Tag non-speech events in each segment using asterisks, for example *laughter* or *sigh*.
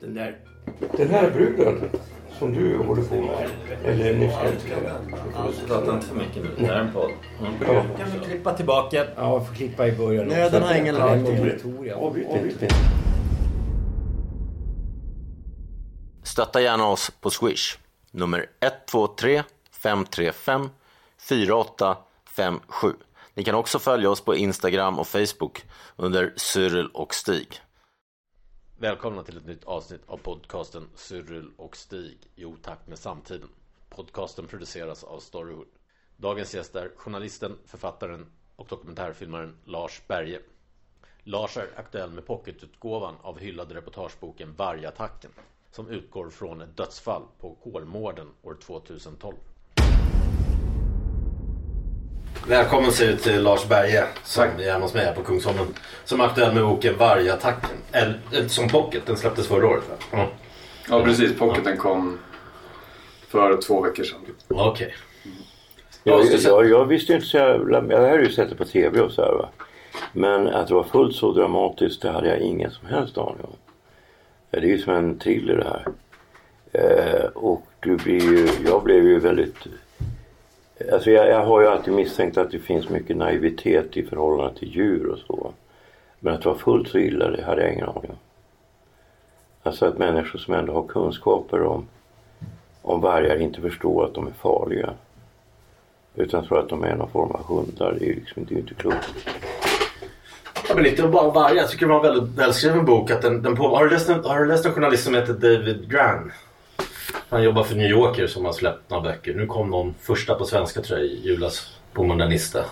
Den där... Den här bruden som du håller på med. Eller nyss älskade. Prata inte för mycket nu. Det här är en podd. Mm. Ja. Kan vi klippa tillbaka? Ja, jag får klippa i början. Nöden har ingen Victoria. Avbryt inte. Stötta gärna oss på Swish. Nummer 123 535 4857. Ni kan också följa oss på Instagram och Facebook under Cyril och Stig. Välkomna till ett nytt avsnitt av podcasten Cyril och Stig i otakt med samtiden. Podcasten produceras av Storywood. Dagens gäst är journalisten, författaren och dokumentärfilmaren Lars Berge. Lars är aktuell med pocketutgåvan av hyllade reportageboken Vargattacken som utgår från ett dödsfall på Kolmården år 2012. Välkommen säger vi till Lars Berge som är hemma hos mig här på Kungsholmen. Som är aktuell med boken Vargattacken. Eller, eh, som pocket, den släpptes förra året va? Ja. Ja precis, pocketen kom för två veckor sedan. Okej. Jag, Måste säga- jag, jag visste inte så jävla... Jag hade ju sett det på TV och så här va. Men att det var fullt så dramatiskt det hade jag ingen som helst aning om. Det är ju som en thriller det här. Eh, och du blir ju, jag blev ju väldigt... Alltså jag, jag har ju alltid misstänkt att det finns mycket naivitet i förhållande till djur och så. Men att det var fullt så illa det hade jag ingen aning om. Alltså att människor som ändå har kunskaper om, om vargar inte förstår att de är farliga. Utan tror att de är någon form av hundar. Det är ju liksom, det är inte klokt. Ja, men lite bara vargar. Jag tycker det var en väldigt välskriven bok. Att den, den på, har, du läst en, har du läst en journalist som heter David Gran? Han jobbar för New Yorker som har släppt några böcker. Nu kom någon första på svenska tror jag i julas på Modernista.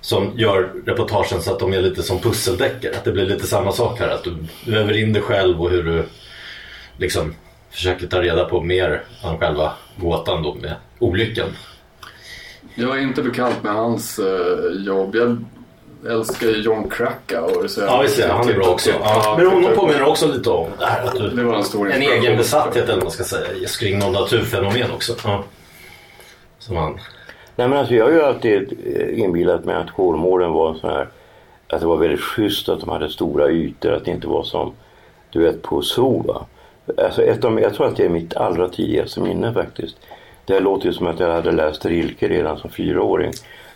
Som gör reportagen så att de är lite som pusseldeckare. Att det blir lite samma sak här. Att du, väver in dig själv och hur du liksom försöker ta reda på mer än själva gåtan då med olyckan. Jag är inte bekant med hans eh, jobb. Jag älskar ju John Krakauer. Så jag Ja visst han är bra också. Ja. Men hon påminner också lite om det här att du Det var en stor En egen besatthet eller vad man ska säga kring någon naturfenomen också. Ja. Som han... Nej men alltså jag har ju alltid eh, inbillat mig att Kolmården var en sån här att det var väldigt schysst att de hade stora ytor, att det inte var som du vet på zoo. Alltså ett av, jag tror att det är mitt allra tidigaste minne faktiskt. Det låter ju som att jag hade läst Rilke redan som fyraåring.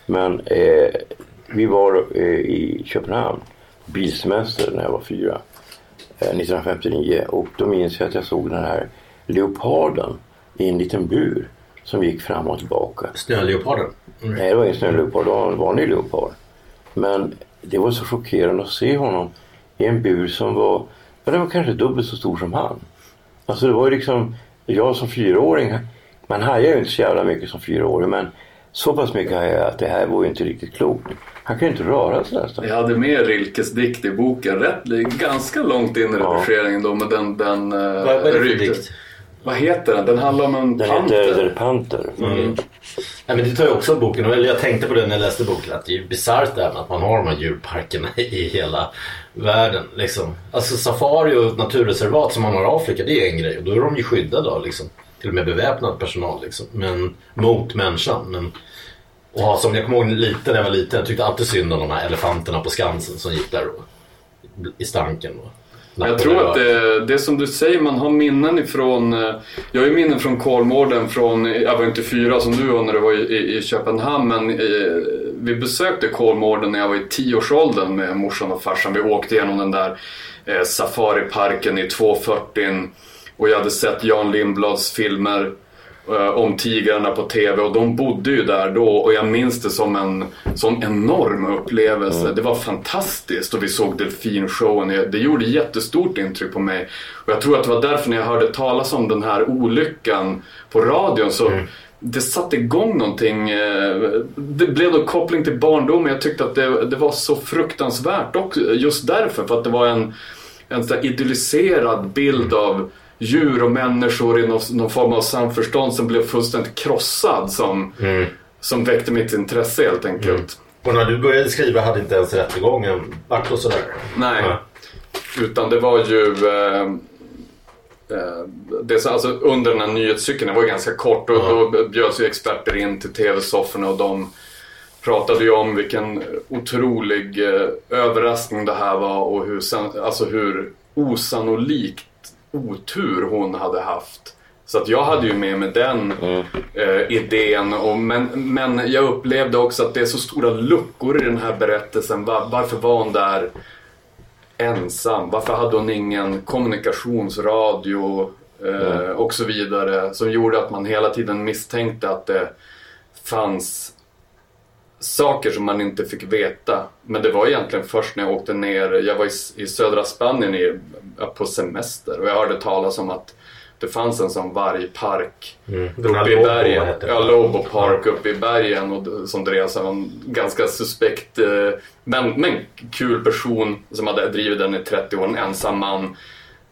Men eh, vi var eh, i Köpenhamn, bilsemester när jag var fyra. Eh, 1959 och då minns jag att jag såg den här leoparden i en liten bur som gick fram och tillbaka. Snöleoparden. Nej, det var ingen snöleopard, det var en vanlig leopard. Men det var så chockerande att se honom i en bur som var, ja, den var kanske dubbelt så stor som han. Alltså det var ju liksom, jag som fyraåring, man hajar ju inte så jävla mycket som fyraåring men så pass mycket hajar jag att det här var ju inte riktigt klokt. Han kan ju inte röra sig nästan. Jag hade med Rilkes dikt i boken. Rätt, ganska långt in i Ja. redigeringen då. Men den... den eh, Vad, vad är det för dikt? Vad heter den? Den handlar om en Den panter. heter Der Panter. Mm. Nej, men det tar ju också boken, eller jag tänkte på det när jag läste boken, att det är ju bisarrt det här med att man har de här djurparkerna *laughs* i hela världen. Liksom. Alltså safari och naturreservat som man har i Afrika, det är en grej och då är de ju skyddade liksom, till och med beväpnad personal liksom, men, mot människan. Men, och ha, som jag kommer ihåg lite när jag var liten, jag tyckte alltid synd om de här elefanterna på Skansen som gick där och, i stanken. Och, Jag tror att det, det som du säger, man har minnen ifrån... eh, Jag har ju minnen från Kolmården från, jag var inte fyra som du var när du var i, i, i Köpenhamn, men eh, vi besökte Kolmården när jag var i tioårsåldern med morsan och farsan. Vi åkte igenom den där eh, safariparken i 240 och jag hade sett Jan Lindblads filmer. eh, om tigrarna på TV och de bodde ju där då och jag minns det som en sån enorm upplevelse. Det var fantastiskt och vi såg delfinshowen. Det det gjorde jättestort intryck på mig. Och jag tror att det var därför när jag hörde talas om den här olyckan på radion så det satte igång någonting. eh, Det blev då koppling till barndomen. Jag tyckte att det, det var så fruktansvärt också. Just därför. För att det var en, en sån idylliserad bild av djur och människor i någon, någon form av samförstånd som blev fullständigt krossad. Som, som väckte mitt intresse helt enkelt. Och när du började skriva hade inte ens rättegången varit och sådär? Nej. Ja. Utan det var ju... Eh, eh, det, alltså, under den här nyhetscykeln, det var ju ganska kort och då bjöds ju experter in till tv-sofforna och de pratade ju om vilken otrolig eh, överraskning det här var och hur, alltså hur osannolikt otur hon hade haft. Så att jag hade ju med mig den eh, idén. Och, men, men jag upplevde också att det är så stora luckor i den här berättelsen. Var, varför var hon där ensam? Varför hade hon ingen kommunikationsradio eh, och så vidare? Som gjorde att man hela tiden misstänkte att det fanns saker som man inte fick veta. Men det var egentligen först när jag åkte ner, jag var i, i södra Spanien i, på semester och jag hörde talas om att det fanns en sån vargpark här uppe i bergen. Ja, Lobo Park uppe i bergen och, som drevs av en ganska suspekt eh, men, men kul person som hade drivit den i 30 år, en ensam man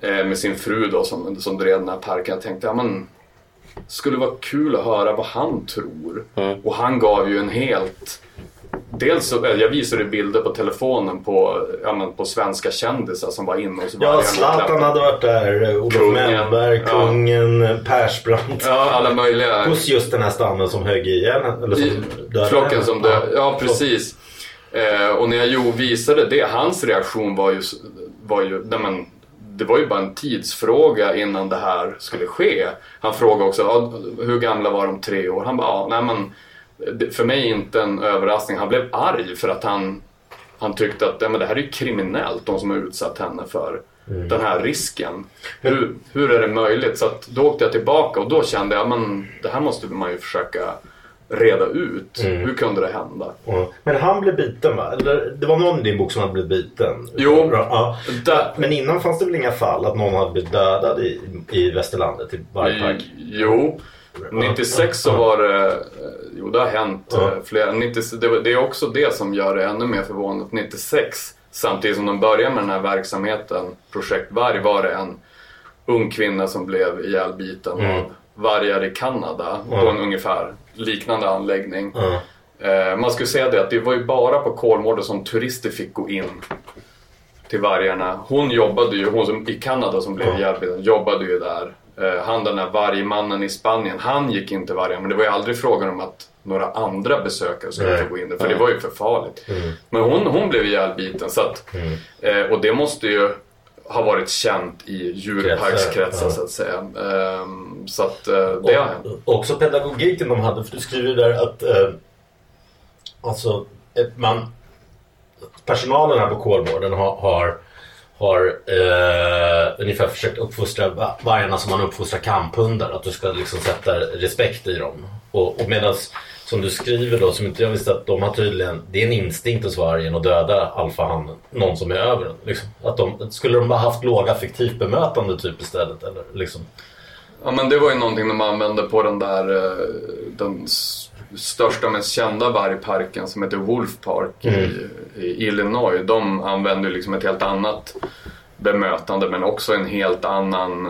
eh, med sin fru då som, som drev den här parken. Jag tänkte, ja men skulle vara kul att höra vad han tror. Och han gav ju en helt... Dels så, eh, jag visade bilder på telefonen på, ja, men på svenska kändisar som var inne hos Ja, vargarna och Zlatan hade varit där, eh, Olof Kungen. Mellberg, Ja. kungen, Persbrandt. Ja, alla möjliga. Hos just den här stammen som högg ihjäl eller som I, dödade flocken som dö. Ja, precis. Eh, och när jag jo, visade det, hans reaktion var ju, var ju nej men, det var ju bara en tidsfråga innan det här skulle ske. Han frågade också, "Ja, hur gamla var de tre år? Han bara, ja, nej men, för mig inte en överraskning. Han blev arg för att han, han tyckte att ja, men det här är ju kriminellt, de som har utsatt henne för den här risken. Hur, hur är det möjligt? Så att då åkte jag tillbaka och då kände jag, men det här måste man ju försöka reda ut. Hur kunde det hända? Ja. Men han blev biten va? Eller det var någon i din bok som hade blivit biten? Jo. Ja. Men innan fanns det väl inga fall att någon hade blivit dödad i, i Västerlandet, i Vargpark? Jo, 96 så var det, eh, jo det har hänt eh, flera, 90, det, det är också det som gör det ännu mer förvånande. 96, samtidigt som de började med den här verksamheten, Projekt Varg, var det en ung kvinna som blev ihjälbiten av vargar i Kanada på en ungefär liknande anläggning. Ja. Eh, man skulle säga det att det var ju bara på Kolmården som turister fick gå in till vargarna. Hon jobbade ju, hon som, i Kanada som blev ihjälbiten, jobbade ju där. Eh, han den där vargmannen i Spanien, han gick in till vargarna men det var ju aldrig frågan om att några andra besökare skulle få gå in där, för det var ju för farligt. Men hon, hon blev ihjälbiten så att, eh, och det måste ju ha varit känt i djurparkskretsar så att säga. Ehm, så att eh, det har hänt. Också pedagogiken de hade. För du skriver ju där att eh, alltså, ett, man, personalen här på Kolmården har, har, har eh, ungefär försökt uppfostra vargarna som man uppfostrar kamphundar. Att du ska liksom sätta respekt i dem. Och, och medan som du skriver då, som inte jag visste att de har tydligen, det är en instinkt hos vargen att döda alfahannen, någon som är över den. Liksom. Att de, skulle de bara haft låga affektivt bemötande typ istället? Eller, liksom. Ja men det var ju någonting de använde på den där eh, den största mest kända vargparken som heter Wolf Park i, i Illinois. De använde ju liksom ett helt annat bemötande men också en helt annan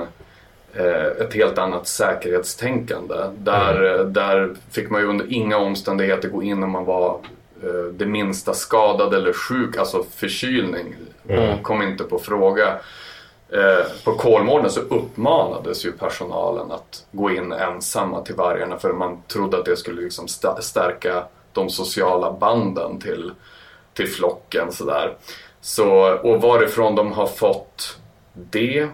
eh, ett helt annat säkerhetstänkande. Där, eh, där fick man ju under inga omständigheter gå in om man var det minsta skadad eller sjuk, alltså förkylning. Kom inte på fråga. Eh, på Kolmården så uppmanades ju personalen att gå in ensamma till vargarna för man trodde att det skulle liksom stärka de sociala banden till, till flocken. Sådär. Så, och varifrån de har fått det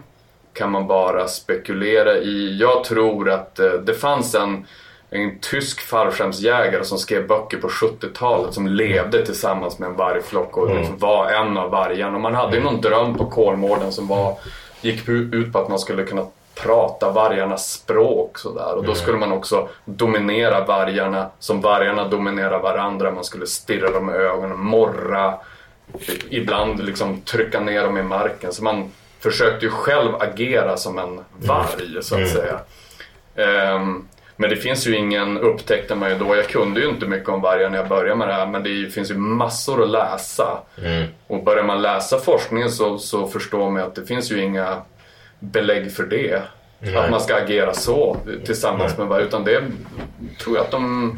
kan man bara spekulera i. Jag tror att eh, det fanns en, en tysk fallskärmsjägare som skrev böcker på 70-talet som levde tillsammans med en vargflock och liksom var en av vargarna. Man hade ju någon dröm på Kolmården som var, gick ut på att man skulle kunna prata vargarnas språk sådär. Och då skulle man också dominera vargarna som vargarna dominerar varandra. Man skulle stirra dem i ögonen, morra, ibland liksom trycka ner dem i marken. Så man försökte ju själv agera som en varg så att säga. Ehm, men det finns ju ingen, upptäckte man ju då, jag kunde ju inte mycket om vargar när jag började med det här men det finns ju massor att läsa. Och börjar man läsa forskningen så, så förstår man att det finns ju inga belägg för det. Att man ska agera så tillsammans med vargar. Utan det tror jag att de...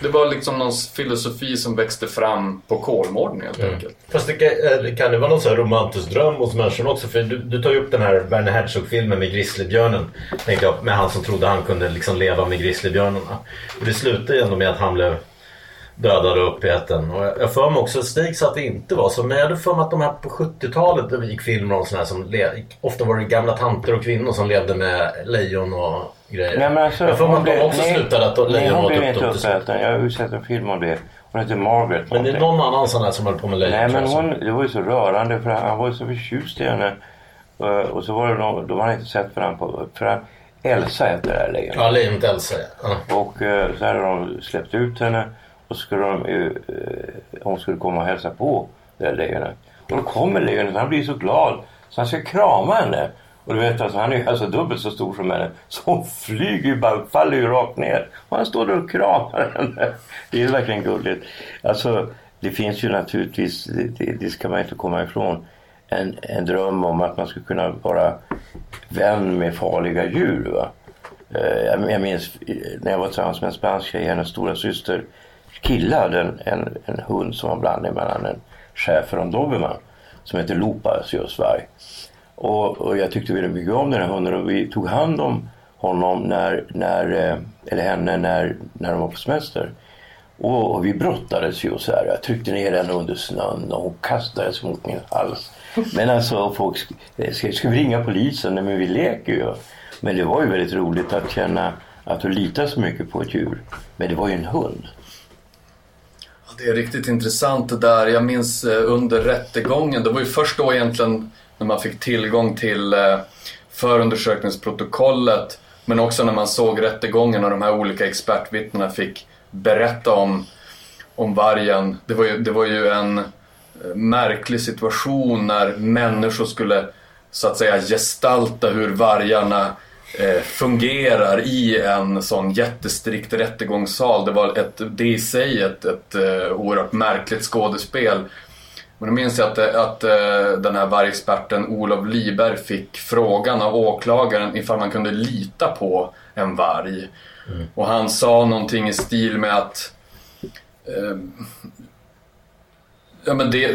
Det var liksom någon filosofi som växte fram på Kolmården helt enkelt. Fast det kan, eh, kan det vara någon sån här romantisk dröm hos människan också? För du, du tar ju upp den här Werner Herzog-filmen med grizzlybjörnen. Tänkte jag, med han som trodde han kunde liksom leva med grizzlybjörnarna. Och det slutar ju ändå med att han blev dödad och uppäten. Och jag jag för mig också, Stig sa att det inte var så. Men jag hade för mig att de här på 70-talet det gick filmer om såna här som Ofta var det gamla tanter och kvinnor som levde med lejon och grejer. Nej, men alltså, jag får mig att de blev- också nej, slutade att Nej, lejon hon åt blev upp inte dem till slut. uppäten. Jag har ju sett en film om det. Hon heter Margaret Men det är någon annan sån här som höll på med lejon Nej men hon, det var ju så rörande för han var ju så förtjust i henne. Eh, Och så var det någon, de hade inte sett varandra på, för han, Elsa heter det här lejonet. Ja, lejonet Elsa ja. ja. Och eh, så hade de släppt ut henne och skulle de, eh, eh, hon skulle komma och hälsa på det där lejonet. Och då kommer lejonet, han blir så glad så han ska krama henne. Och du vet alltså, han är ju alltså dubbelt så stor som henne. Så hon flyger ju bara, faller ju rakt ner. Och han står där och kramar henne. Det är verkligen gulligt. Alltså, det finns ju naturligtvis, det, det, ska man inte komma ifrån, en, en dröm om att man skulle kunna vara vän med farliga djur. Va? Eh, jag minns eh, när jag var tillsammans med en spansk tjej, hennes stora syster kille hade en, en, en hund som var blandning mellan en schäfer och en dobermann som hette Lopas just varg. Och, och jag tyckte väldigt mycket om den här hunden och vi tog hand om honom när, när, eh, eller henne när, när de var på semester. Och, och vi brottades ju så här. Jag tryckte ner henne under snön och hon kastades mot min hals. Men alltså folk, eh, ska, ska vi ringa polisen? Nej men vi leker ju. Men det var ju väldigt roligt att känna att du litar så mycket på ett djur. Men det var ju en hund. Det är riktigt intressant det där. Jag minns eh, under rättegången, det var ju först då egentligen när man fick tillgång till eh, förundersökningsprotokollet men också när man såg rättegången och de här olika expertvittnena fick berätta om, om vargen. Det var ju, det var ju en eh, märklig situation när människor skulle så att säga gestalta hur vargarna fungerar i en sån jättestrikt rättegångssal. Det var ett, det i sig ett, ett eh, oerhört märkligt skådespel. Men då minns jag att, eh, att eh, den här vargexperten Olof Liberg fick frågan av åklagaren ifall man kunde lita på en varg. Och han sa någonting i stil med att eh, Ja, men det,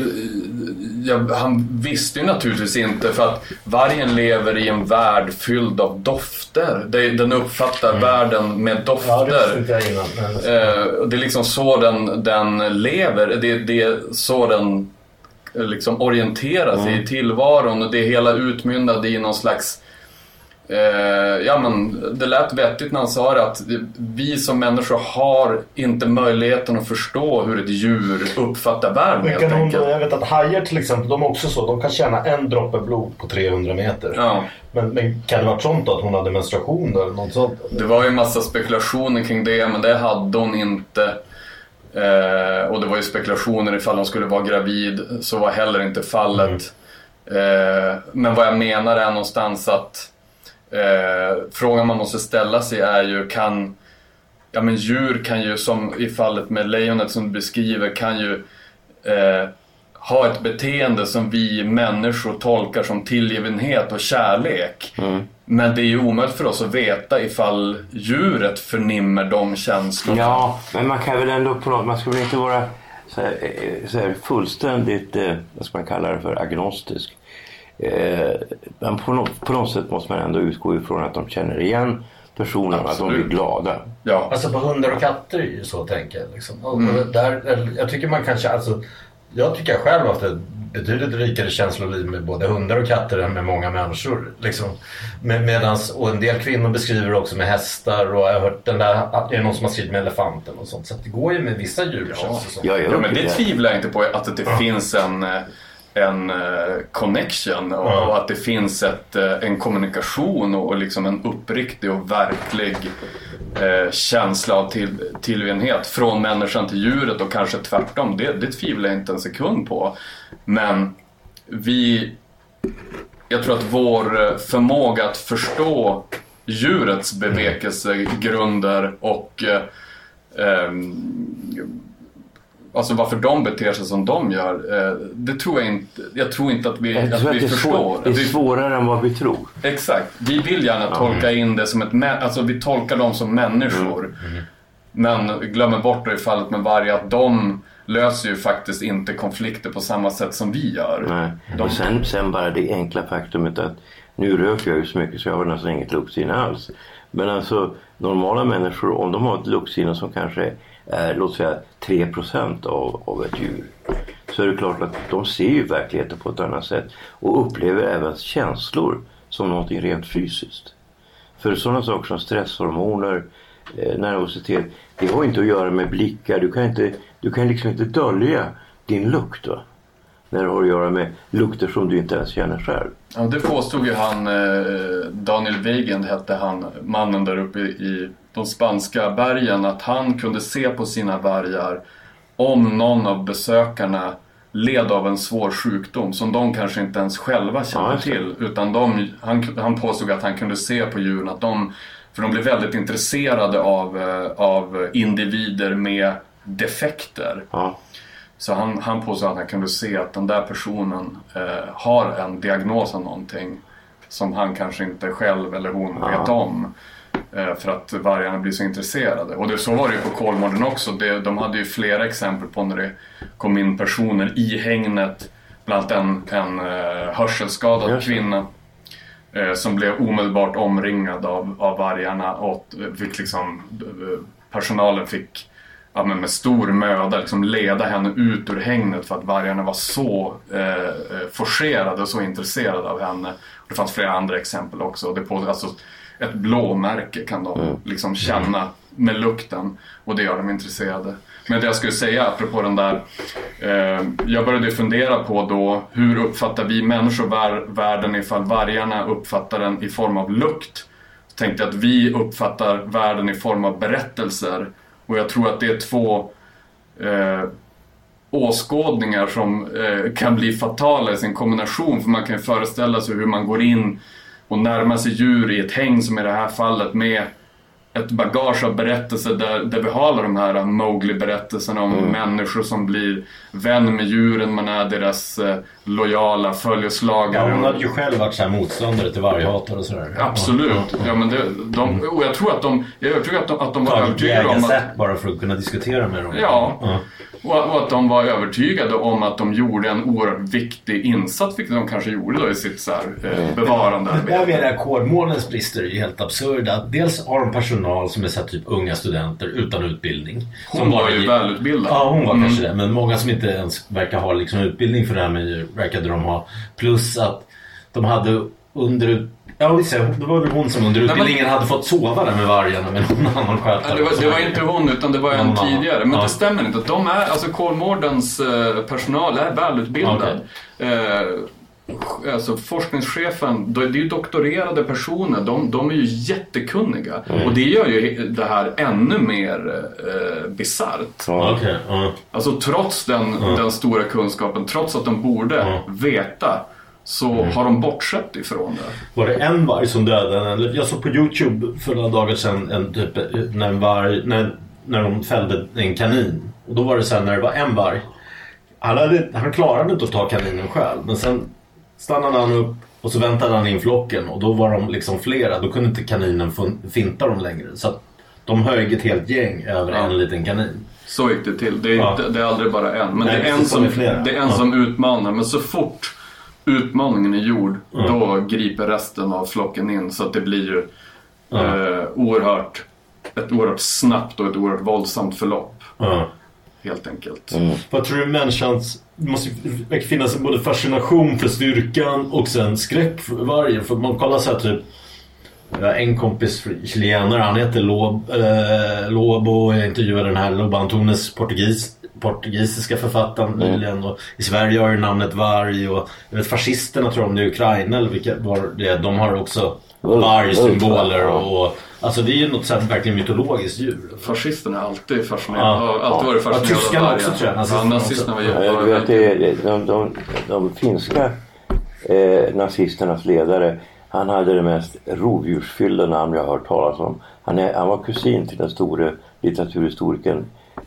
ja, han visste ju naturligtvis inte för att vargen lever i en värld fylld av dofter. Det, den uppfattar världen med Ja, det dofter. inte jag innan. Eh, det är liksom så den, den lever. Det, det är så den eh, liksom orienterar sig i tillvaron. Och det hela utmynnade i någon slags Eh, ja men det lät vettigt när han sa det att vi som människor har inte möjligheten att förstå hur ett djur uppfattar världen Men helt kan hon, enkelt. jag vet att hajar till exempel, de är också så. De kan känna en droppe blod på 300 meter. Ja. Men, men kan det vara sånt då att hon hade menstruation eller något sånt? Det var ju en massa spekulationer kring det, men det hade hon inte. Eh, och det var ju spekulationer ifall hon skulle vara gravid. Så var heller inte fallet. Eh, men vad jag menar är någonstans att eh, frågan man måste ställa sig är ju kan Ja men djur kan ju som i fallet med lejonet som du beskriver kan ju eh, ha ett beteende som vi människor tolkar som tillgivenhet och kärlek. Men det är ju omöjligt för oss att veta ifall djuret förnimmer de känslorna. Ja, men man kan väl ändå på något, man ska väl inte vara så här, så här fullständigt, eh, vad ska man kalla det för, agnostisk. Eh, men på något, på något sätt måste man ändå utgå ifrån att de känner igen personen och att de Absolut. blir glada. Ja. Alltså på hundar och katter är ju så tänker jag. Liksom. Mm. där, jag tycker man kanske, alltså, jag tycker jag själv haft ett betydligt rikare känsloliv med både hundar och katter än med många människor. Liksom. Med, medans, och en del kvinnor beskriver det också med hästar och jag har hört den där, att det är någon som har skrivit med elefanten och sånt. Så att det går ju med vissa djur känns det som. Ja, Ja, men det tvivlar jag inte på att det finns en, eh, en eh, connection och, Ja. och att det finns ett, eh, en kommunikation och, och liksom en uppriktig och verklig eh, känsla av till, tillgivenhet från människan till djuret och kanske tvärtom. Det, det tvivlar jag inte en sekund på. Men vi jag tror att vår eh, förmåga att förstå djurets bevekelsegrunder och eh, ehm, alltså varför de beter sig som de gör. Eh, det tror jag inte. Jag tror inte att vi, Jag att vi det förstår. svår, det är svårare än vad vi tror. Exakt. Vi vill gärna tolka in det som ett... Alltså vi tolkar dem som människor. Men glömmer bort då i fallet med varg att de löser ju faktiskt inte konflikter på samma sätt som vi gör. Nej. De- Och sen, sen bara det enkla faktumet att nu röker jag ju så mycket så jag har nästan inget luktsinne alls. Men alltså normala människor om de har ett luktsinne som kanske är låt säga 3% av, av ett djur. Så är det klart att de ser ju verkligheten på ett annat sätt. Och upplever även känslor som någonting rent fysiskt. För sådana saker som stresshormoner, eh, nervositet, det har inte att göra med blickar. Du kan, inte, du kan liksom inte dölja din lukt. Va? När det har att göra med lukter som du inte ens känner själv. Ja, det påstod ju han, eh, Daniel Weigand hette han, mannen där uppe i de spanska bergen, att han kunde se på sina vargar om någon av besökarna led av en svår sjukdom som de kanske inte ens själva Ja, just det. till. Utan de, han, han påstod att han kunde se på djuren att de, för de blev väldigt intresserade av, eh, av individer med defekter. Ja, Så han, han påstår att han kunde se att den där personen eh, har en diagnos av någonting som han kanske inte själv eller hon Ja. vet om. Eh, för att vargarna blir så intresserade. Och det, så var det ju på Kolmården också. Det, de hade ju flera exempel på när det kom in personer i hägnet. Bland annat en, en eh, hörselskadad Just kvinna. Eh, som blev omedelbart omringad av, av vargarna och eh, fick liksom, eh, personalen fick ja, men med stor möda liksom leda henne ut ur hägnet för att vargarna var så eh, eh, forcerade och så intresserade av henne. Och det fanns flera andra exempel också. Det på, alltså, ett blåmärke kan de liksom känna med lukten och det gör dem intresserade. Men det jag skulle säga apropå den där, eh, jag började fundera på då hur uppfattar vi människor vär, världen ifall vargarna uppfattar den i form av lukt? tänkte att vi uppfattar världen i form av berättelser och jag tror att det är två eh, åskådningar som eh, kan bli fatala i sin kombination. För man kan ju föreställa sig hur man går in och närmar sig djur i ett häng som i det här fallet med ett bagage av berättelser där, där vi har alla de här Mowgli-berättelserna om människor som blir vän med djuren, man är deras lojala Ja, följeslagare. hon hade ju själv varit så här motståndare till varghatare och sådär. Absolut. Ja, men det, de, och jag tror att de, jag är övertygad att de, att de var övertygade om att, sätt bara för att kunna diskutera med dem. Ja. och, och att de var övertygade om att de gjorde en oerhört viktig insats, vilket de kanske gjorde då i sitt så här, eh, bevarande Det där med Kolmårdens brister är ju helt absurda. Dels har de personal som är så här typ unga studenter utan utbildning. Hon som var ju välutbildad. Ja, hon var Mm. kanske det. Men många som inte ens verkar ha liksom utbildning för det här med djur verkade de ha. Plus att de hade under... Ja, visst, det var väl hon som under men- utbildningen hade fått sova där med vargarna med någon annan skötare. Det, var, det var inte hon utan det var en tidigare. Men Ja. det stämmer inte. De är, alltså Kolmårdens eh, personal är välutbildad. Eh, alltså forskningschefen, det är ju doktorerade personer. De, de är ju jättekunniga. Och det gör ju det här ännu mer eh, bisarrt. ja. Alltså trots den, den stora kunskapen, trots att de borde Ja. veta, så har de bortsett ifrån det. Var det en varg som dödade en? Jag såg på Youtube för några dagar sedan en typ, när, en varg, när, när de fällde en kanin. Och då var det så här när det var en varg. Han, hade, han klarade inte att ta kaninen själv. Men sen stannade han upp och så väntade han in flocken. Och då var de liksom flera. Då kunde inte kaninen finta dem längre. Så att de högg ett helt gäng över Ja. en liten kanin. Så gick det till. Det är, Ja. inte, det är aldrig bara en. Men Nej, det är en, som, är det är en Ja. som utmanar. Men så fort utmaningen är gjord, då griper resten av flocken in. Så att det blir ju eh, oerhört, ett oerhört snabbt och ett oerhört våldsamt förlopp. Helt enkelt. Vad tror du människans... Det måste finnas både fascination för styrkan och sen skräck för vargen. För man kollar så här typ... Jag har en kompis chilenare, han heter Lob, eh, Lobo. Jag intervjuade den här Lobo Antunes, portugis. Portugisiska författaren nyligen. Och I Sverige har ju namnet varg och jag vet, fascisterna tror jag om det är Ukraina eller vilka var det är, De har också vargsymboler ja. och, och Alltså det är ju något så här, verkligen mytologiskt djur. Fascisterna är alltid fascinerade. Ja. har alltid varit Ja, fascinerade tyskarna av också, tror jag. Nazisterna Ja, nazisterna var. Ja, det, de, de, de finska eh, nazisternas ledare han hade det mest rovdjursfyllda namn jag har hört talas om. Han, är, han var kusin till den store litteraturhistorikern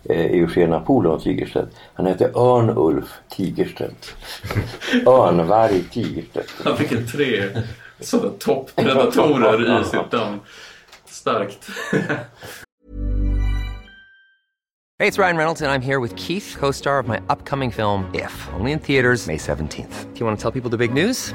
Eugen Napoleon Tigerstedt. Han hette Örn-Ulf Tigerstedt. *laughs* Örnvarg Tigerstedt. Han fick tre sådana toppredatorer i sitt namn. Starkt. *laughs* Hey, it's Ryan Reynolds, and I'm here with Keith, co star of my upcoming film, If, only in theaters, May 17th. Do you want to tell people the big news?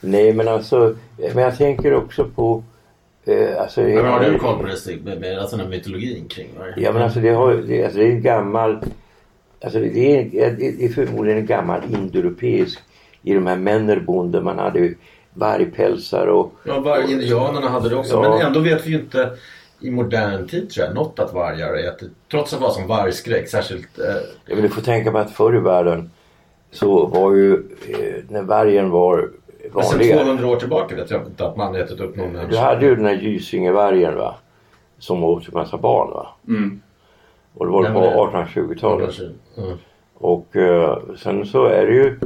Nej men alltså, men jag tänker också på eh, alltså, Men har du koll på det Stig? Med, med alltså den här mytologin kring varg? Ja men alltså det, har, det, alltså, det är en gammal Alltså det är, det är förmodligen en gammal indoeuropeisk I de här männerbonden man hade ju vargpälsar och Ja, var, indianerna hade det också. Ja. Men ändå vet vi ju inte i modern tid tror jag något att vargar äter. Trots att det var som vargskräck. Särskilt... Eh, Ja, men du får tänka på att förr i världen så var ju eh, när vargen var sen vanligare. 200 år tillbaka vet jag inte att man ätit upp någon Du människa. hade ju den här Gysingevargen va. Som åt en massa barn va. Mm. Och det var Nej, på men- 1820-talet. Mm. Och eh, sen så är det ju,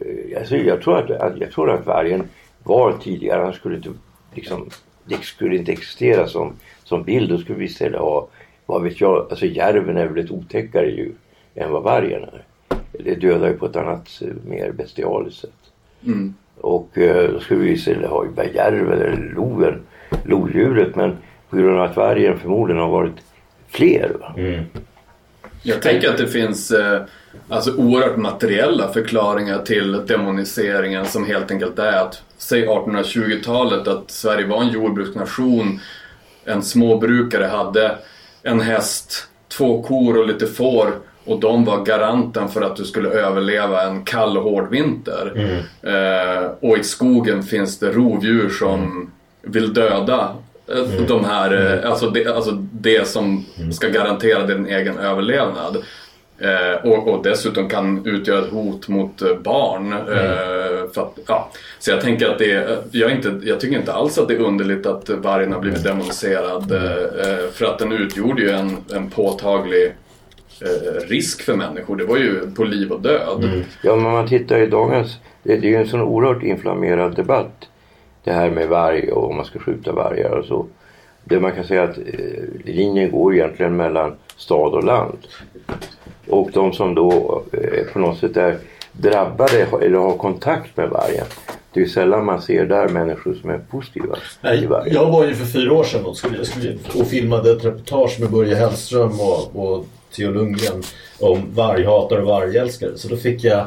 eh, alltså jag tror att, att, jag tror att vargen var tidigare, han skulle inte liksom, det skulle inte existera som, som bild. Då skulle vi istället ha, vad vet jag, alltså järven är väl ett otäckare djur än vad vargen är. Det dödar ju på ett annat, eh, mer bestialiskt sätt. Mm. Och eh, då skulle vi istället ha järven eller loen, lodjuret. Men på grund av att vargen förmodligen har varit fler. Va? Mm. Jag tänker att det finns eh, alltså oerhört materiella förklaringar till demoniseringen som helt enkelt är att, säg 1820-talet, att Sverige var en jordbruksnation. En småbrukare hade en häst, två kor och lite får och de var garanten för att du skulle överleva en kall och hård vinter. Eh, och i skogen finns det rovdjur som vill döda eh, de här, eh, alltså, det, alltså det som ska garantera din egen överlevnad. Eh, och, och dessutom kan utgöra ett hot mot eh, barn. Eh, för att, ja. Så jag tänker att det är, jag, inte, jag tycker inte alls att det är underligt att vargen har blivit demoniserad. Eh, för att den utgjorde ju en, en påtaglig eh, risk för människor. Det var ju på liv och död. Ja, men man tittar i dagens... Det, är ju en sån oerhört inflammerad debatt. Det här med varg och om man ska skjuta vargar och så. Det man kan säga att eh, linjen går egentligen mellan stad och land. Och de som då eh, på något sätt är drabbade eller har kontakt med vargen. Det är ju sällan man ser där människor som är positiva till Nej, vargen. jag var ju för fyra år sedan och, skulle, skulle, och filmade ett reportage med Börje Hellström och, och Theo Lundgren om varghatare och vargälskare. Så då fick jag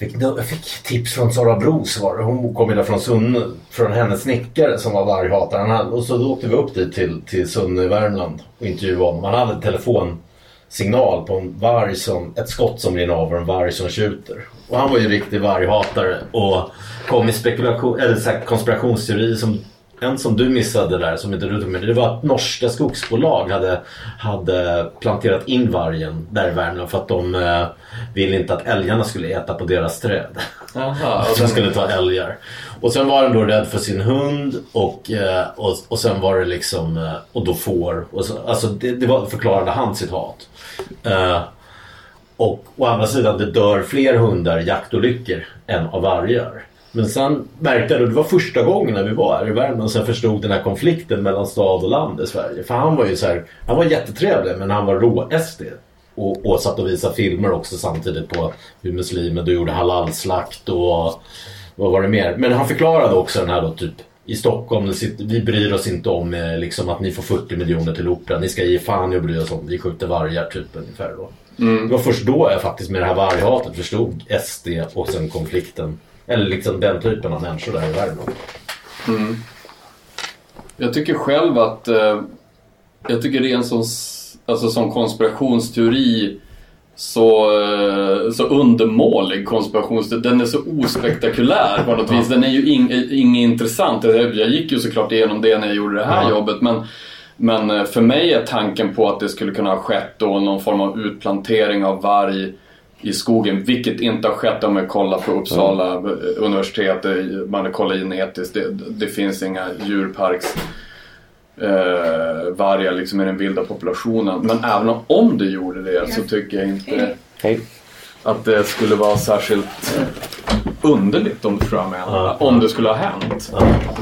Fick, jag fick tips från Sara Bros var det. Hon kom ju där från Sunne, från hennes snickare som var varghatare. Han hade, och så då åkte vi upp dit till, till Sunne i Värmland och intervjuade honom. Han hade en telefonsignal på en varg som, ett skott som rinner av och en varg som tjuter. Och han var ju riktig varghatare och kom med spekulation, eller så här konspirationsteori som en som du missade där som inte du tog med. Det var att norska skogsbolag hade, hade planterat in vargen där i Värmland för att de eh, ville inte att älgarna skulle äta på deras träd. Aha, *laughs* Att de skulle ta älgar. Och sen var den då rädd för sin hund och, eh, och, och sen var det liksom, eh, och då får. Och så, alltså det, det var, förklarade han sitt hat. Eh, Och å andra sidan det dör fler hundar i jaktolyckor än av vargar. Men sen märkte jag, och det var första gången när vi var här i Värmland, så jag förstod den här konflikten mellan stad och land i Sverige. För han var ju så här, han var jättetrevlig men han var rå-SD. Och, och satt och visade filmer också samtidigt på hur muslimer då gjorde halalslakt och vad var det mer? Men han förklarade också den här då typ i Stockholm, vi bryr oss inte om eh, liksom, att ni får 40 miljoner till operan. Ni ska ge fan i att bry oss om. Vi skjuter vargar typ ungefär då. Mm. Det var först då jag faktiskt med det här varghatet förstod SD och sen konflikten. Eller liksom den typen av människor där i Värmland. Mm. Jag tycker själv att eh, jag tycker det är en sån, alltså, som konspirationsteori så, eh, så undermålig konspirationsteori. Den är så ospektakulär på något vis. Den är ju ing, inget intressant. Jag jag gick ju såklart igenom det när jag gjorde det här Ja. jobbet. Men, men eh, för mig är tanken på att det skulle kunna ha skett då någon form av utplantering av varg i skogen, vilket inte har skett om man kollar på Uppsala eh, universitet. Man har kollat genetiskt. Det, det finns inga djurparks eh, vargar liksom i den vilda populationen. Men även om- om det gjorde det så tycker jag inte Hej. att det skulle vara särskilt underligt om du vad jag menar. Om det skulle ha hänt.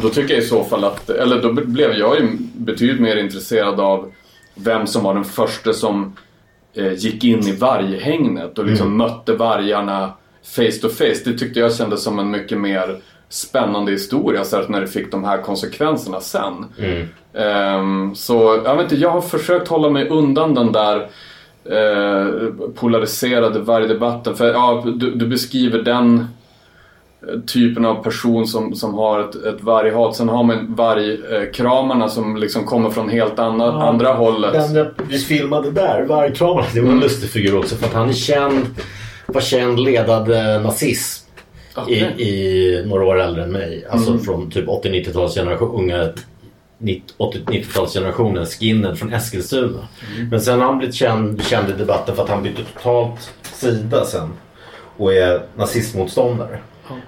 Då tycker jag i så fall att, eller då blev jag ju betydligt mer intresserad av vem som var den första som gick in i varghägnet och liksom mötte vargarna face to face. Det tyckte jag kändes som en mycket mer spännande historia särskilt när det fick de här konsekvenserna sen. Ehm, så jag vet inte, jag har försökt hålla mig undan den där eh, polariserade vargdebatten. För ja, du, du beskriver den eh, typen av person som, som har ett, ett varghat. Sen har man vargkramarna som liksom kommer från helt andra, andra hållet. Den jag filmade där, vargkramarna, det var en lustig figur också för att han är känd, var känd ledad eh, nazism. Okej. I, I några år äldre än mig. Alltså Mm. från typ 80-90-talsgeneration, unga 80-90-talsgenerationen, skinhead från Eskilstuna. Men sen har han blivit känd, känd i debatten för att han bytte totalt sida sen. Och är nazistmotståndare.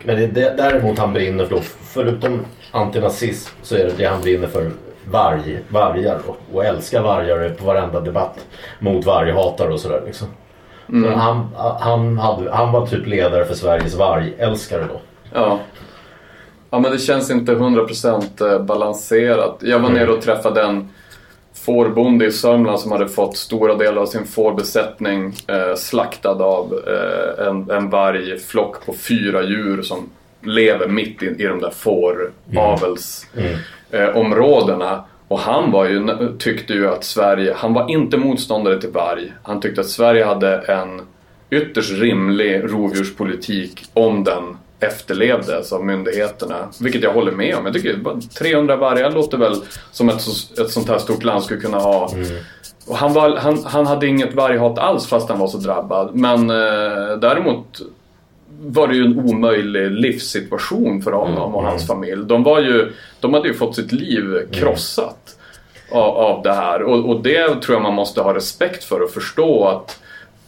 Men det är det, däremot han brinner för, då, förutom antinazism så är det det han brinner för varg, vargar då, och älskar vargar på varenda debatt mot varghatare och sådär liksom. Så han, han, hade, han var typ ledare för Sveriges vargälskare då. Ja. Ja men det känns inte 100% eh, balanserat. Jag var nere och träffade en fårbonde i Sörmland som hade fått stora delar av sin fårbesättning eh, slaktad av eh, en, en vargflock på fyra djur som lever mitt i, i de där fåravelsområdena. Och han var ju, tyckte ju att Sverige, han var inte motståndare till varg. Han tyckte att Sverige hade en ytterst rimlig rovdjurspolitik om den efterlevdes av myndigheterna. Vilket jag håller med om. Jag tycker bara 300 vargar låter väl som ett, så- ett sånt här stort land skulle kunna ha. Och han, var, han, han hade inget varghat alls fast han var så drabbad. Men eh, däremot var det ju en omöjlig livssituation för honom och hans familj. De, var ju, de hade ju fått sitt liv krossat av, av det här. Och, och det tror jag man måste ha respekt för och förstå att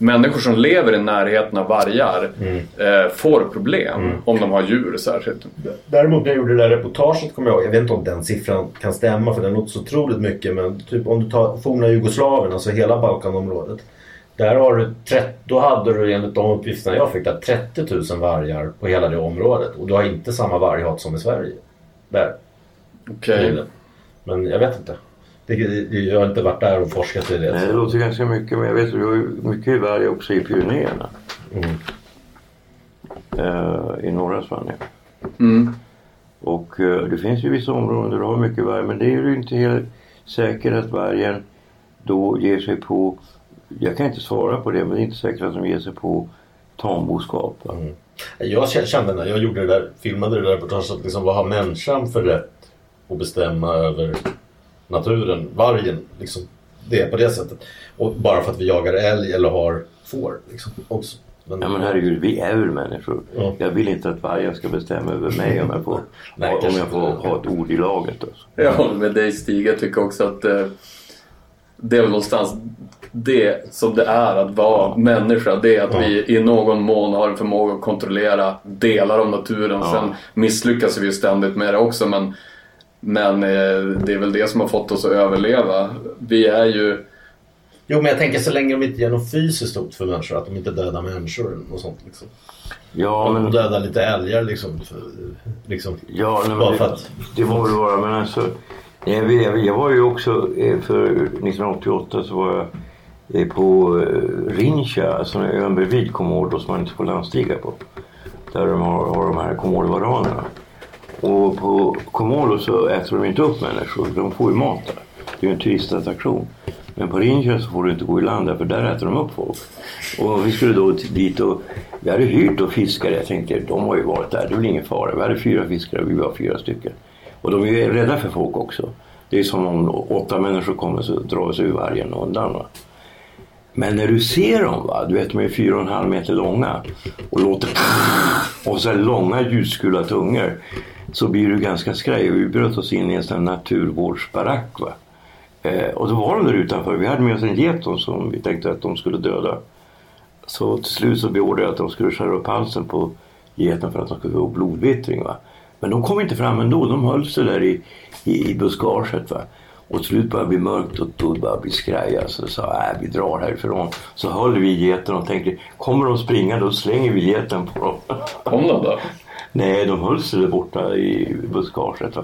människor som lever i närheten av vargar eh, får problem om de har djur särskilt. Däremot när jag gjorde det där reportaget kommer jag ihåg, jag vet inte om den siffran kan stämma för den låter så otroligt mycket men typ om du tar forna Jugoslavien, alltså hela Balkanområdet. Där har du, 30, då hade du enligt de uppgifterna jag fick där 30 000 vargar på hela det området och du har inte samma varghat som i Sverige. Där. Okej. Men jag vet inte. Det, det, jag har inte varit där och forskat i det. Nej, det låter ganska mycket men jag vet att du har mycket varg också i Pyrenéerna. Mm. Eh, I norra Spanien. Mm. Och eh, det finns ju vissa områden där du har mycket varg men det är ju inte helt säkert att vargen då ger sig på jag kan inte svara på det men det är inte säkert att de ger sig på tamboskap. Mm. Jag kände när jag gjorde det där, filmade det där reportaget att liksom, vad har människan för rätt att bestämma över naturen, vargen. Liksom. Det är på det sättet. Och bara för att vi jagar älg eller har får. Liksom, också. Men, Ja men herregud, vi är väl människor. Ja. Jag vill inte att vargen ska bestämma över mig om jag får, *laughs* Nej, om jag får ha ett ord i laget. Alltså. Jag håller med dig Stig. Jag tycker också att eh, det är väl någonstans det som det är att vara människa. Det är att Ja. vi i någon mån har en förmåga att kontrollera delar av naturen. Ja. Sen misslyckas vi ju ständigt med det också. Men, men eh, det är väl det som har fått oss att överleva. Vi är ju Jo, men jag tänker så länge de inte gör något fysiskt hot för människor. Att de inte dödar människor och sånt. Liksom. Ja, De men... dödar lite älgar liksom. För, liksom. Ja, nej, Bara det, för att- det må det vara. Men alltså, jag, jag, jag var ju också, eh, för 1988 så var jag eh, på eh, Rincha, alltså ön bredvid Komodo som man inte får landstiga på. Där de har, har de här komodovaranerna. Och på Komodo så äter de inte upp människor, de får ju mat där. Det är ju en turistattraktion. Men på Rincha så får du inte gå i land där för där äter de upp folk. Och vi skulle då dit och vi hade hyrt och fiskare. Jag tänkte de har ju varit där, det är väl ingen fara. Vi hade fyra fiskare, vi var fyra stycken. Och de är ju rädda för folk också. Det är som om åtta människor kommer så drar sig ur vargen undan. Va? Men när du ser dem, va? du vet de är fyra och en halv meter långa och låter *laughs* och så här långa ljusgula tungor så blir du ganska skraj. Och Vi bröt oss in i en sån naturvårdsbarack. Va? Eh, och då var de där utanför. Vi hade med oss en get som vi tänkte att de skulle döda. Så till slut så beordrade jag att de skulle skära upp halsen på geten för att de skulle få blodvittring. Va? Men de kom inte fram ändå. De höll sig där i, i, i buskaget. Va? Och till slut började det bli mörkt och då började bli skraj. Så sa äh, vi drar härifrån. Så höll vi geten och tänkte kommer de springa då slänger vi geten på dem. *laughs* Kom de då? Nej, de höll sig där borta i buskaget.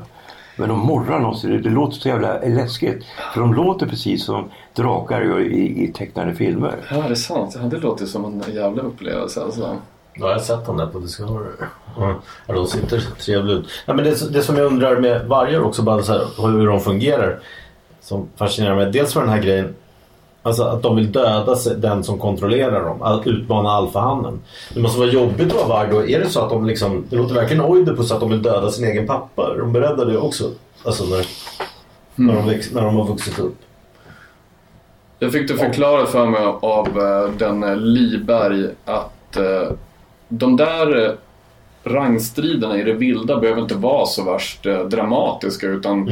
Men de morrar något, det, det låter så jävla läskigt. För de låter precis som drakar gör i, i tecknade filmer. Ja, det är sant. Ja, det låter som en jävla upplevelse alltså. Ja, jag har sett dem där på Discovery. Mm. Ja, de sitter trevligt ut. Ja, men det, det som jag undrar med vargar också, bara så här, hur de fungerar. Som fascinerar mig. Dels för den här grejen. Alltså att de vill döda den som kontrollerar dem. Att utmana alfahannen. Det måste vara jobbigt att vara varg då. Är det så att de liksom. Det låter verkligen oidipus att de vill döda sin egen pappa. Är de beredda det också? Alltså när, när, de, väx, när de har vuxit upp. Jag fick det förklarat för mig av eh, den eh, Liberg att eh, de där rangstriderna i det vilda behöver inte vara så värst dramatiska utan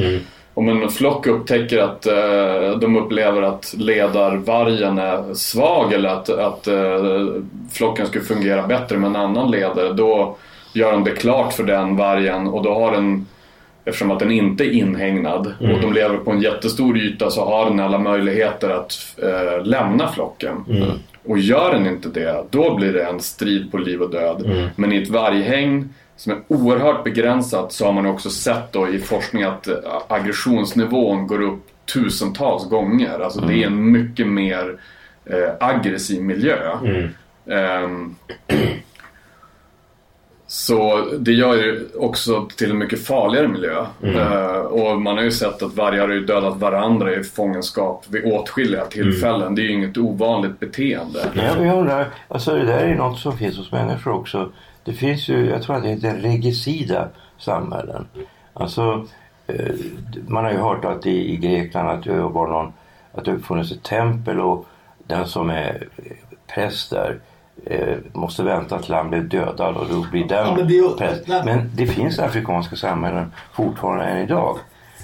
om en flock upptäcker att eh, de upplever att ledarvargen är svag eller att, att eh, flocken skulle fungera bättre med en annan ledare då gör de det klart för den vargen och då har den Eftersom att den inte är inhägnad och de lever på en jättestor yta så har den alla möjligheter att eh, lämna flocken. Och gör den inte det, då blir det en strid på liv och död. Men i ett varghägn som är oerhört begränsat så har man också sett då i forskning att eh, aggressionsnivån går upp tusentals gånger. Alltså det är en mycket mer eh, aggressiv miljö. Ehm, så det gör ju också till en mycket farligare miljö. Eh, och man har ju sett att vargar har ju dödat varandra i fångenskap vid åtskilliga tillfällen. Det är ju inget ovanligt beteende. Nej, men jag undrar, alltså det där är något som finns hos människor också. Det finns ju, jag tror att det heter regicida samhällen. Alltså, eh, man har ju hört att i, i Grekland att det var någon, att det har funnits ett tempel och den som är präst där eh, måste vänta att han blir dödad och då blir den Ja, men det är ju- präst. Men det finns afrikanska samhällen fortfarande än idag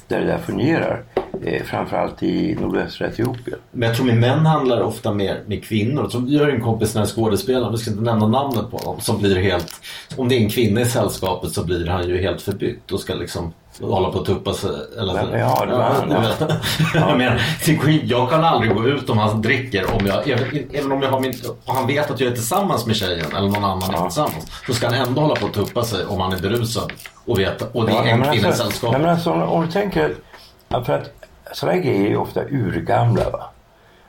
där det där fungerar. Eh, framförallt i nordvästra Etiopien. Men jag tror med män handlar ofta mer med kvinnor. Så vi har en kompis den här skådespelaren, vi ska inte nämna namnet på honom, som blir helt... Om det är en kvinna i sällskapet så blir han ju helt förbytt och ska liksom hålla på att tuppa sig. Eller, Men, ja, det var han, ja. vet. *laughs* jag, är jag kan aldrig gå ut om han dricker om jag, även, om jag har min, han vet att jag är tillsammans med tjejen eller någon annan är tillsammans. Så ska han ändå hålla på att tuppa sig om han är berusad och vet och det är Ja, en men kvinna i alltså- sällskapet. nej, men alltså, om, du tänker, ja, för att sådana grejer är ofta urgamla. Va?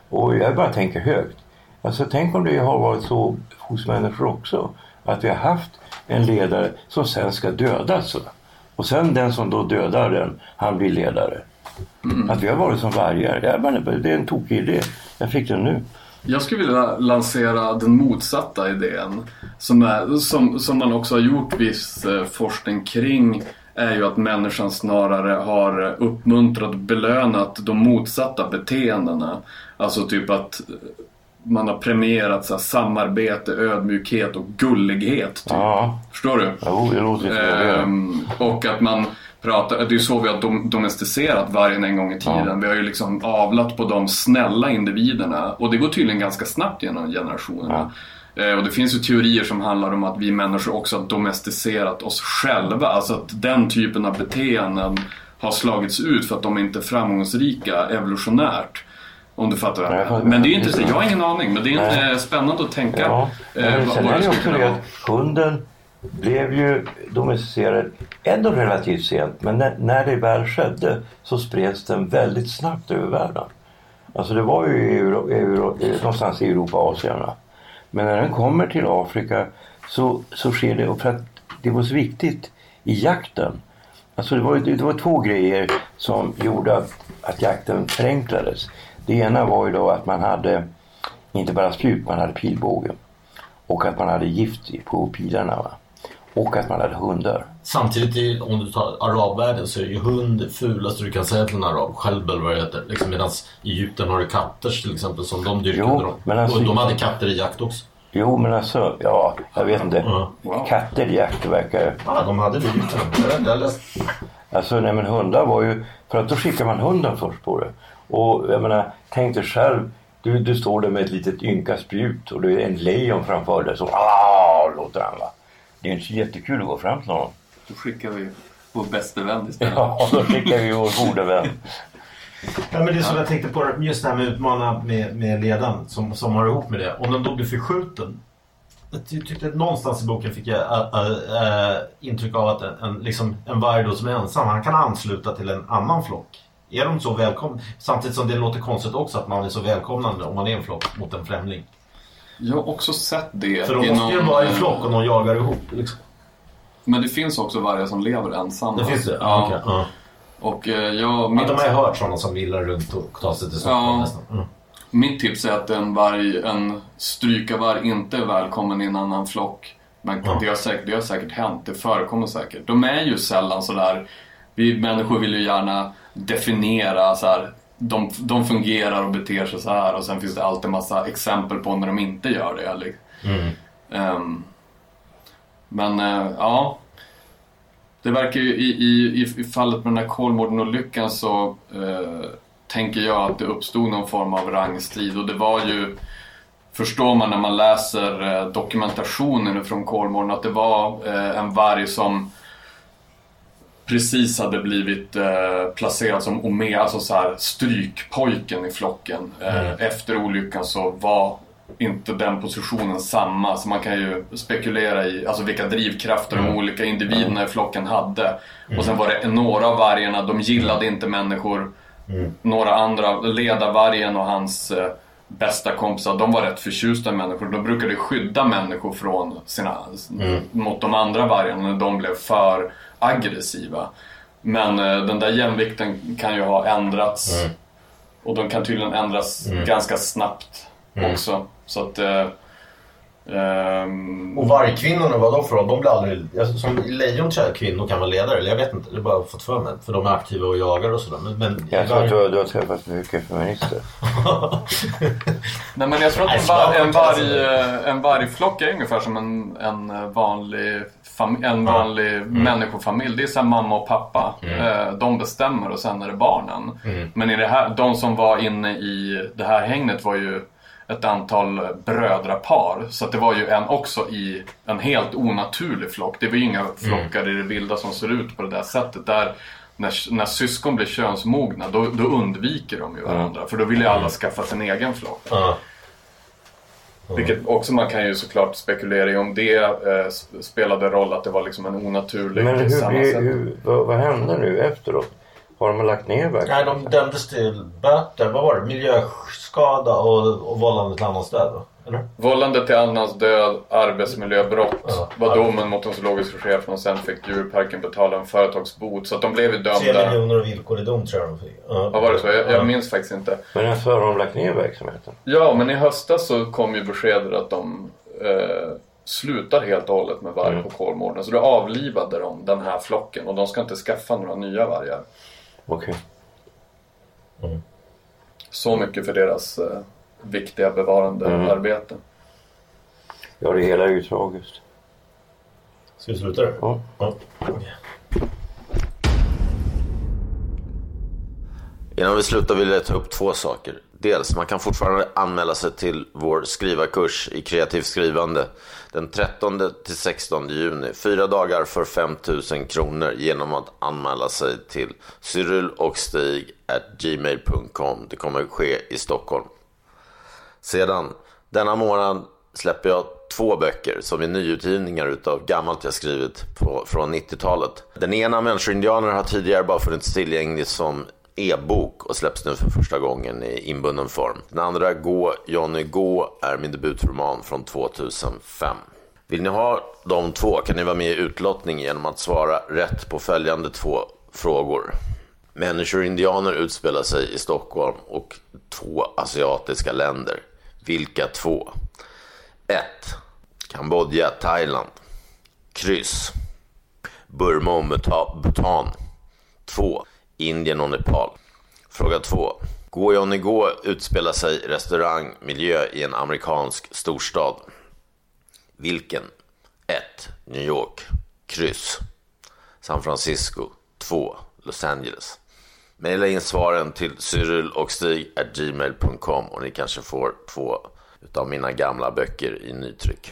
Och jag bara tänker högt. Alltså tänk om det har varit så hos människor också. Att vi har haft en ledare som sen ska dödas. Va? Och sen den som då dödar den, han blir ledare. Att vi har varit som vargar, det är en tokig idé. Jag fick den nu. Jag skulle vilja lansera den motsatta idén. Som, är, som, som man också har gjort viss eh, forskning kring. Är ju att människan snarare har uppmuntrat och belönat de motsatta beteendena. Alltså typ att man har premierat så här, samarbete, ödmjukhet och gullighet. Typ. Ja, Förstår du? jo, det låter. Ehm, och att man pratar, det är ju så vi har dom, domesticerat vargen en gång i tiden. Vi har ju liksom avlat på de snälla individerna och det går tydligen ganska snabbt genom generationerna. Eh, och det finns ju teorier som handlar om att vi människor också har domesticerat oss själva. Alltså att den typen av beteenden har slagits ut för att de inte är framgångsrika evolutionärt. Om du fattar vad jag menar. Men det är ju intressant. Jag har ingen aning. Men det är Nej. eh, spännande att tänka Ja, eh, men sen är det också det att hunden blev ju domesticerad ändå relativt sent. Men när, när det väl skedde så spreds den väldigt snabbt över världen. Alltså det var ju i Euro, Euro, eh, någonstans i Europa och Asien. va. Men när den kommer till Afrika så, så sker det, och för att det var så viktigt i jakten. Alltså det var, det var två grejer som gjorde att, att jakten förenklades. Det ena var ju då att man hade inte bara spjut, man hade pilbåge. Och att man hade gift på pilarna. Va? Och att man hade hundar. Samtidigt, i- om du tar arabvärlden så är ju hund det fulaste du kan säga till en arab. Själv eller vad det heter. Liksom, Medan i Egypten har du katter till exempel som de dyrkade. Men alltså- och de hade katter i jakt också. Jo men alltså, ja, jag vet inte. Ja. Katter i jakt verkar... Ja, de hade det i Egypten. Alltså nej men hundar var ju... För att då skickar man hunden först på det. Och jag menar, tänk dig själv. Du, du står där med ett litet ynka spjut och det är en lejon framför dig. Så låter han va. Det är inte så jättekul att gå fram till honom. Då skickar vi vår bästa vän istället. Ja, då skickar vi vår gode vän. Ja, men det är som jag tänkte på just det här med utmana med, med ledaren som, som har ihop med det. Om den då blir förskjuten. Jag ty- tyckte att någonstans i boken fick jag äh, äh, intryck av att en, en, liksom, en varg då som är ensam, han kan ansluta till en annan flock. Är de så välkomna? Samtidigt som det låter konstigt också att man är så välkomnande om man är en flock mot en främling. Jag har också sett det. För i måste ju vara eh, flock och någon jagar ihop. Liksom. Men det finns också vargar som lever ensamma. Det finns det? Ja. Okej, ja. Och eh, jag, Ja, mitt, de har ju hört sådana som villar runt och tar sig till Stockholm Ja. nästan. Mm. mitt tips är att en, varg, en strykarvarg inte är välkommen i en annan flock. Men Ja. det, har säkert, det har säkert hänt, det förekommer säkert. De är ju sällan sådär, vi människor vill ju gärna definiera så här. De, de fungerar och beter sig så här och sen finns det alltid massa exempel på när de inte gör det. Eller, Mm. Ehm, men eh, ja. Det verkar ju i, i, i, fallet med den här Kolmården-olyckan så eh, tänker jag att det uppstod någon form av rangstrid och det var ju Förstår man när man läser eh, dokumentationen från Kolmården att det var en varg som precis hade blivit eh, placerad som Omega, alltså så här strykpojken i flocken. Eh, Efter olyckan så var inte den positionen samma. Så man kan ju spekulera i alltså vilka drivkrafter de olika individerna i flocken hade. Och sen var det några av vargarna, de gillade inte människor. Några andra, ledarvargen och hans eh, bästa kompisar, de var rätt förtjusta i människor. De brukade skydda människor från sina, mot de andra vargarna när de blev för aggressiva. Men eh, den där jämvikten kan ju ha ändrats. Och de kan tydligen ändras ganska snabbt också. Så att... Ehm, Och vargkvinnorna, vad de för roll? De blir aldrig... Alltså, som lejon tror jag kvinnor kan vara ledare. Eller jag vet inte, det är bara fått för mig. För de är aktiva och jagar och sådär. Men, men Jag tror att du, har- du har träffat mycket feminister. *laughs* Nej men jag tror att en, var, en, varg, eh, en vargflock är ungefär som en, en eh, vanlig, en vanlig människofamilj. Det är så här mamma och pappa. Eh, De bestämmer och sen är det barnen. Men i det här, de som var inne i det här hängnet var ju ett antal brödrapar. Så det var ju en också i en helt onaturlig flock. Det var ju inga flockar i det vilda som ser ut på det där sättet. Där när, när syskon blir könsmogna då, då undviker de ju varandra. För då vill ju alla skaffa sin egen flock. Ja. Vilket också man kan ju såklart spekulera i om det eh, sp- spelade roll att det var liksom en onaturlig Men hur, sammansättning. hur, vad, vad hände nu efteråt? Har de lagt ner Nej, verksamheten? de dömdes till böter. Vad var det? Miljöskada och, och vållande till annans död? Eller? Vållande till annans död, arbetsmiljöbrott Ja. var domen mot den zoologiska chefen och sen fick djurparken betala en företagsbot. Så att de blev ju dömda. miljoner och villkorlig dom tror jag de fick. Ja, Ja, var det så? Jag, Ja. jag minns faktiskt inte. Men alltså har de lagt ner verksamheten? Ja, men i höstas så kom ju beskedet att de eh, slutar helt och hållet med varg Mm. på Kolmården. Så då avlivade de den här flocken och de ska inte skaffa några nya vargar. Okej. Så mycket för deras eh, viktiga bevarande Mm. arbete. Ja, det hela är ju tragiskt. Ska vi sluta där? Ja. Ja. Innan vi slutar vill jag ta upp två saker. Dels, man kan fortfarande anmäla sig till vår skrivarkurs i kreativt skrivande den 13 till 16 juni. Fyra dagar för 5 000 kronor genom att anmäla sig till cyrilochstig.gmail.com. Det kommer att ske i Stockholm. Sedan, denna månad släpper jag två böcker som är nyutgivningar utav gammalt jag skrivit på, från 90-talet. Den ena, Människoindianer, har tidigare bara funnits tillgänglig som e-bok och släpps nu för första gången i inbunden form. Den andra, Gå Johnny Gå, är min debutroman från 2005. Vill ni ha de två kan ni vara med i utlottning genom att svara rätt på följande två frågor. Människor och indianer utspelar sig i Stockholm och två asiatiska länder. Vilka två? 1. Kambodja, Thailand. Kryss. Burma och Bhutan. 2. Indien och Nepal. Fråga 2. Gå Johnny Gå utspelar sig restaurangmiljö i en amerikansk storstad. Vilken? 1. New York. Kryss. San Francisco. 2. Los Angeles. Maila in svaren till Cyril och Stig gmail.com och ni kanske får två utav mina gamla böcker i nytryck.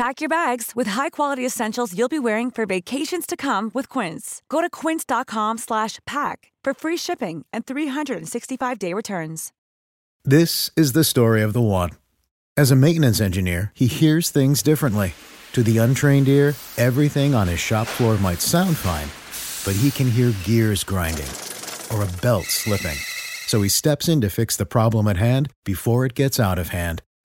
Pack your bags with high-quality essentials you'll be wearing for vacations to come with Quince. Go to quince.com/pack for free shipping and 365-day returns. This is the story of the one. As a maintenance engineer, he hears things differently. To the untrained ear, everything on his shop floor might sound fine, but he can hear gears grinding or a belt slipping. So he steps in to fix the problem at hand before it gets out of hand.